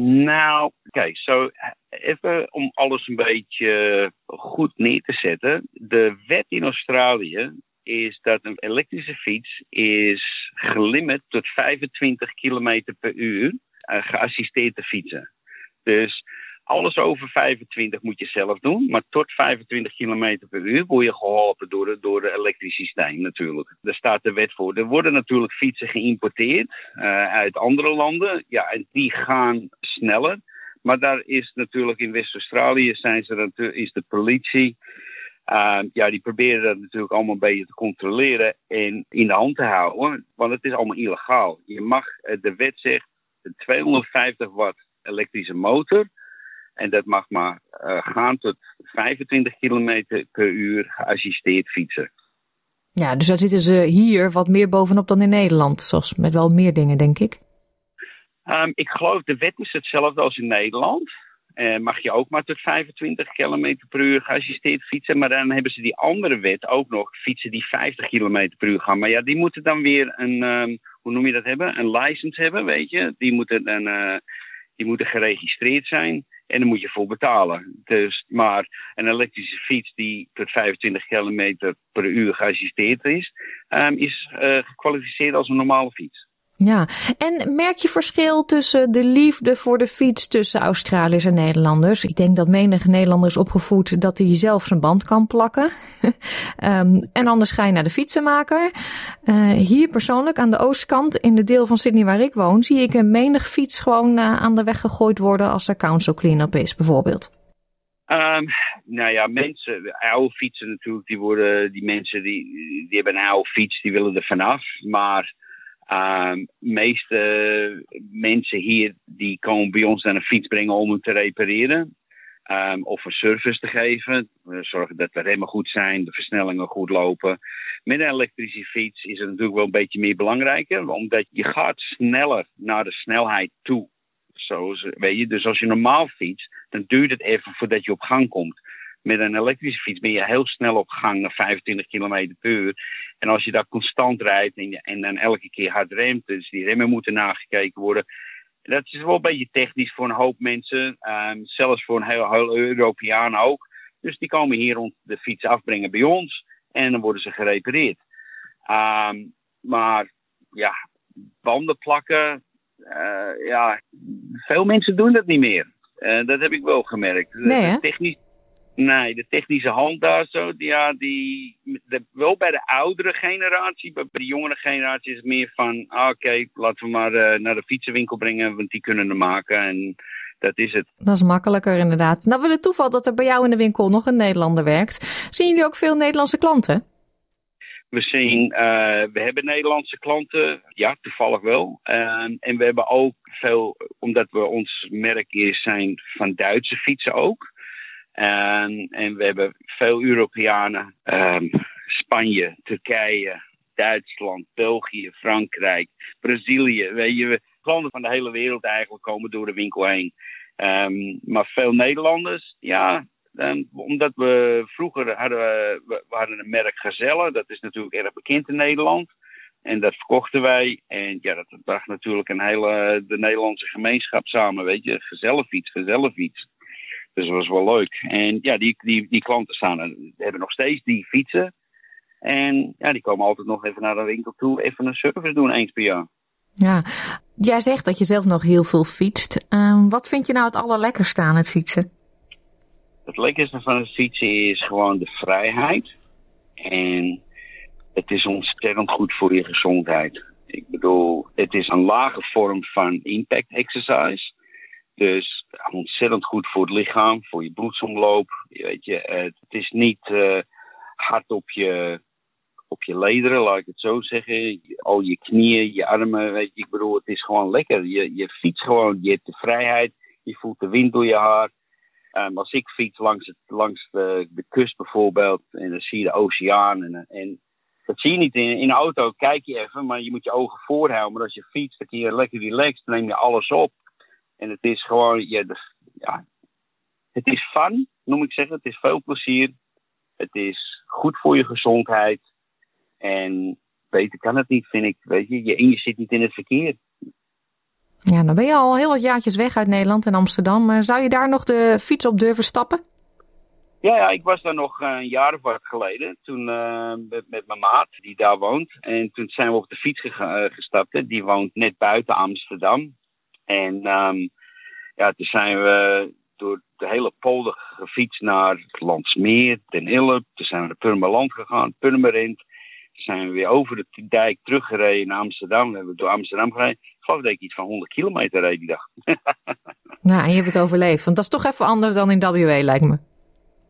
Nou, kijk, zo even om alles een beetje goed neer te zetten. De wet in Australië is dat een elektrische fiets is gelimit tot 25 km per uur uh, geassisteerd te fietsen. Dus alles over 25 moet je zelf doen, maar tot 25 km per uur word je geholpen door, door het elektrisch systeem natuurlijk. Daar staat de wet voor. Er worden natuurlijk fietsen geïmporteerd uh, uit andere landen. Ja, en die gaan sneller. Maar daar is natuurlijk in West-Australië zijn ze, is de politie. Uh, ja, die proberen dat natuurlijk allemaal een beetje te controleren en in de hand te houden. Want het is allemaal illegaal. Je mag, eh, de wet zegt, een 250 watt elektrische motor. En dat mag maar gaan tot 25 km per uur geassisteerd fietsen. Ja, dus daar zitten ze hier wat meer bovenop dan in Nederland. Zoals met wel meer dingen, denk ik. Um, ik geloof de wet is hetzelfde als in Nederland. Uh, mag je ook maar tot 25 km per uur geassisteerd fietsen. Maar dan hebben ze die andere wet ook nog, fietsen die 50 km per uur gaan. Maar ja, die moeten dan weer een, um, hoe noem je dat hebben? Een license hebben, weet je. Die moeten, uh, die moeten geregistreerd zijn. En daar moet je voor betalen. Dus, maar een elektrische fiets die tot 25 km per uur geassisteerd is, um, is uh, gekwalificeerd als een normale fiets. Ja, en merk je verschil tussen de liefde voor de fiets tussen Australiërs en Nederlanders? Ik denk dat menig Nederlander is opgevoed dat hij zelf zijn band kan plakken. um, en anders ga je naar de fietsenmaker. Uh, hier persoonlijk aan de oostkant, in de deel van Sydney waar ik woon, zie ik een menig fiets gewoon uh, aan de weg gegooid worden als er council clean-up is, bijvoorbeeld. Um, nou ja, mensen, oude fietsen natuurlijk, die worden, die mensen die, die hebben een oude fiets, die willen er vanaf. Maar Um, meeste mensen hier die komen bij ons naar een fiets brengen om hem te repareren. Um, of een service te geven. We zorgen dat de remmen goed zijn, de versnellingen goed lopen. Met een elektrische fiets is het natuurlijk wel een beetje meer belangrijker. Omdat je gaat sneller naar de snelheid toe. Zoals, weet je, dus als je normaal fietst, dan duurt het even voordat je op gang komt. Met een elektrische fiets ben je heel snel op gang, 25 km per uur. En als je daar constant rijdt en, en dan elke keer hard remt, dus die remmen moeten nagekeken worden. Dat is wel een beetje technisch voor een hoop mensen, um, zelfs voor een heel, heel Europeaan ook. Dus die komen hier rond de fiets afbrengen bij ons en dan worden ze gerepareerd. Um, maar ja, banden plakken, uh, ja, veel mensen doen dat niet meer. Uh, dat heb ik wel gemerkt. Nee, technisch, nee, de technische hand daar zo, ja, die, de, wel bij de oudere generatie, bij de jongere generatie is het meer van, ah, oké, laten we maar uh, naar de fietsenwinkel brengen, want die kunnen er maken en dat is het. Dat is makkelijker inderdaad. Nou, wil het toeval dat er bij jou in de winkel nog een Nederlander werkt. Zien jullie ook veel Nederlandse klanten? We zien, uh, we hebben Nederlandse klanten, ja, toevallig wel. Uh, en we hebben ook veel, omdat we ons merk is zijn van Duitse fietsen ook. En, en we hebben veel Europeanen, um, Spanje, Turkije, Duitsland, België, Frankrijk, Brazilië. Weet je, klanten van de hele wereld eigenlijk komen door de winkel heen. Um, maar veel Nederlanders, ja, omdat we vroeger hadden we, we een merk Gazelle, dat is natuurlijk erg bekend in Nederland. En dat verkochten wij. En ja, dat bracht natuurlijk een hele de Nederlandse gemeenschap samen, weet je. Gezellenfiets, gezellenfiets. Dus dat was wel leuk. En ja, die, die, die klanten staan er, hebben nog steeds die fietsen. En ja, die komen altijd nog even naar de winkel toe, even een service doen eens per jaar. Ja, jij zegt dat je zelf nog heel veel fietst. Uh, wat vind je nou het allerlekkerste aan het fietsen? Het lekkerste van het fietsen is gewoon de vrijheid. En het is ontzettend goed voor je gezondheid. Ik bedoel, het is een lage vorm van impact exercise. Dus ontzettend goed voor het lichaam, voor je bloedsomloop. Weet je, het is niet uh, hard op je, op je lederen, laat ik het zo zeggen. Al je knieën, je armen, weet je. Ik bedoel, het is gewoon lekker. Je, je fietst gewoon, je hebt de vrijheid. Je voelt de wind door je haar. Um, als ik fiets langs, het, langs de, de kust bijvoorbeeld, en dan zie je de oceaan. En, en dat zie je niet in, in een auto, kijk je even, maar je moet je ogen voorhouden. Maar als je fietst, dan kun je lekker relaxed, dan neem je alles op. En het is gewoon, ja, de, ja, het is fun, noem ik zeggen. Het is veel plezier. Het is goed voor je gezondheid. En beter kan het niet, vind ik. Weet je, je, en je zit niet in het verkeer. Ja, dan ben je al heel wat jaartjes weg uit Nederland en Amsterdam. Zou je daar nog de fiets op durven stappen? Ja, ja ik was daar nog een jaar of wat geleden. Toen uh, met, met, mijn maat, die daar woont. En toen zijn we op de fiets gestapt. Die woont net buiten Amsterdam. En um, ja, toen zijn we door de hele polder gefietst naar Landsmeer, Den Ille. Toen zijn we naar Purmerland gegaan, Purmerend. Toen zijn we weer over de dijk teruggereden naar Amsterdam. We hebben door Amsterdam gereden. Ik geloof dat ik iets van 100 kilometer reed die dag. nou, en je hebt het overleefd. Want dat is toch even anders dan in WA, lijkt me.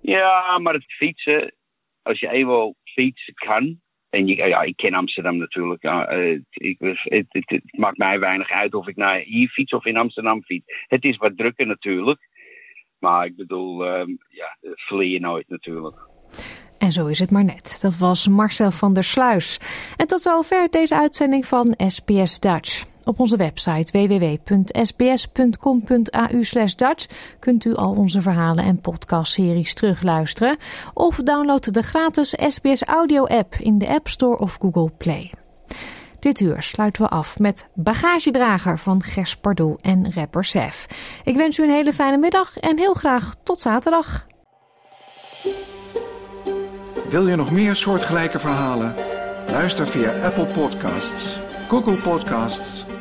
Ja, maar het fietsen, als je eenmaal fietsen kan, en ja, ik ken Amsterdam natuurlijk. Ik, het, het, het, maakt mij weinig uit of ik naar hier fiets of in Amsterdam fiets. Het is wat drukker natuurlijk. Maar ik bedoel, uh, ja, verleer je nooit natuurlijk. En zo is het maar net. Dat was Marcel van der Sluis. En tot zover deze uitzending van SBS Dutch. Op onze website www.sbs.com.au Dutch kunt u al onze verhalen en podcastseries terugluisteren. Of download de gratis SBS Audio app in de App Store of Google Play. Dit uur sluiten we af met Bagagedrager van Gers Pardoel en rapper Sef. Ik wens u een hele fijne middag en heel graag tot zaterdag. Wil je nog meer soortgelijke verhalen? Luister via Apple Podcasts, Google Podcasts,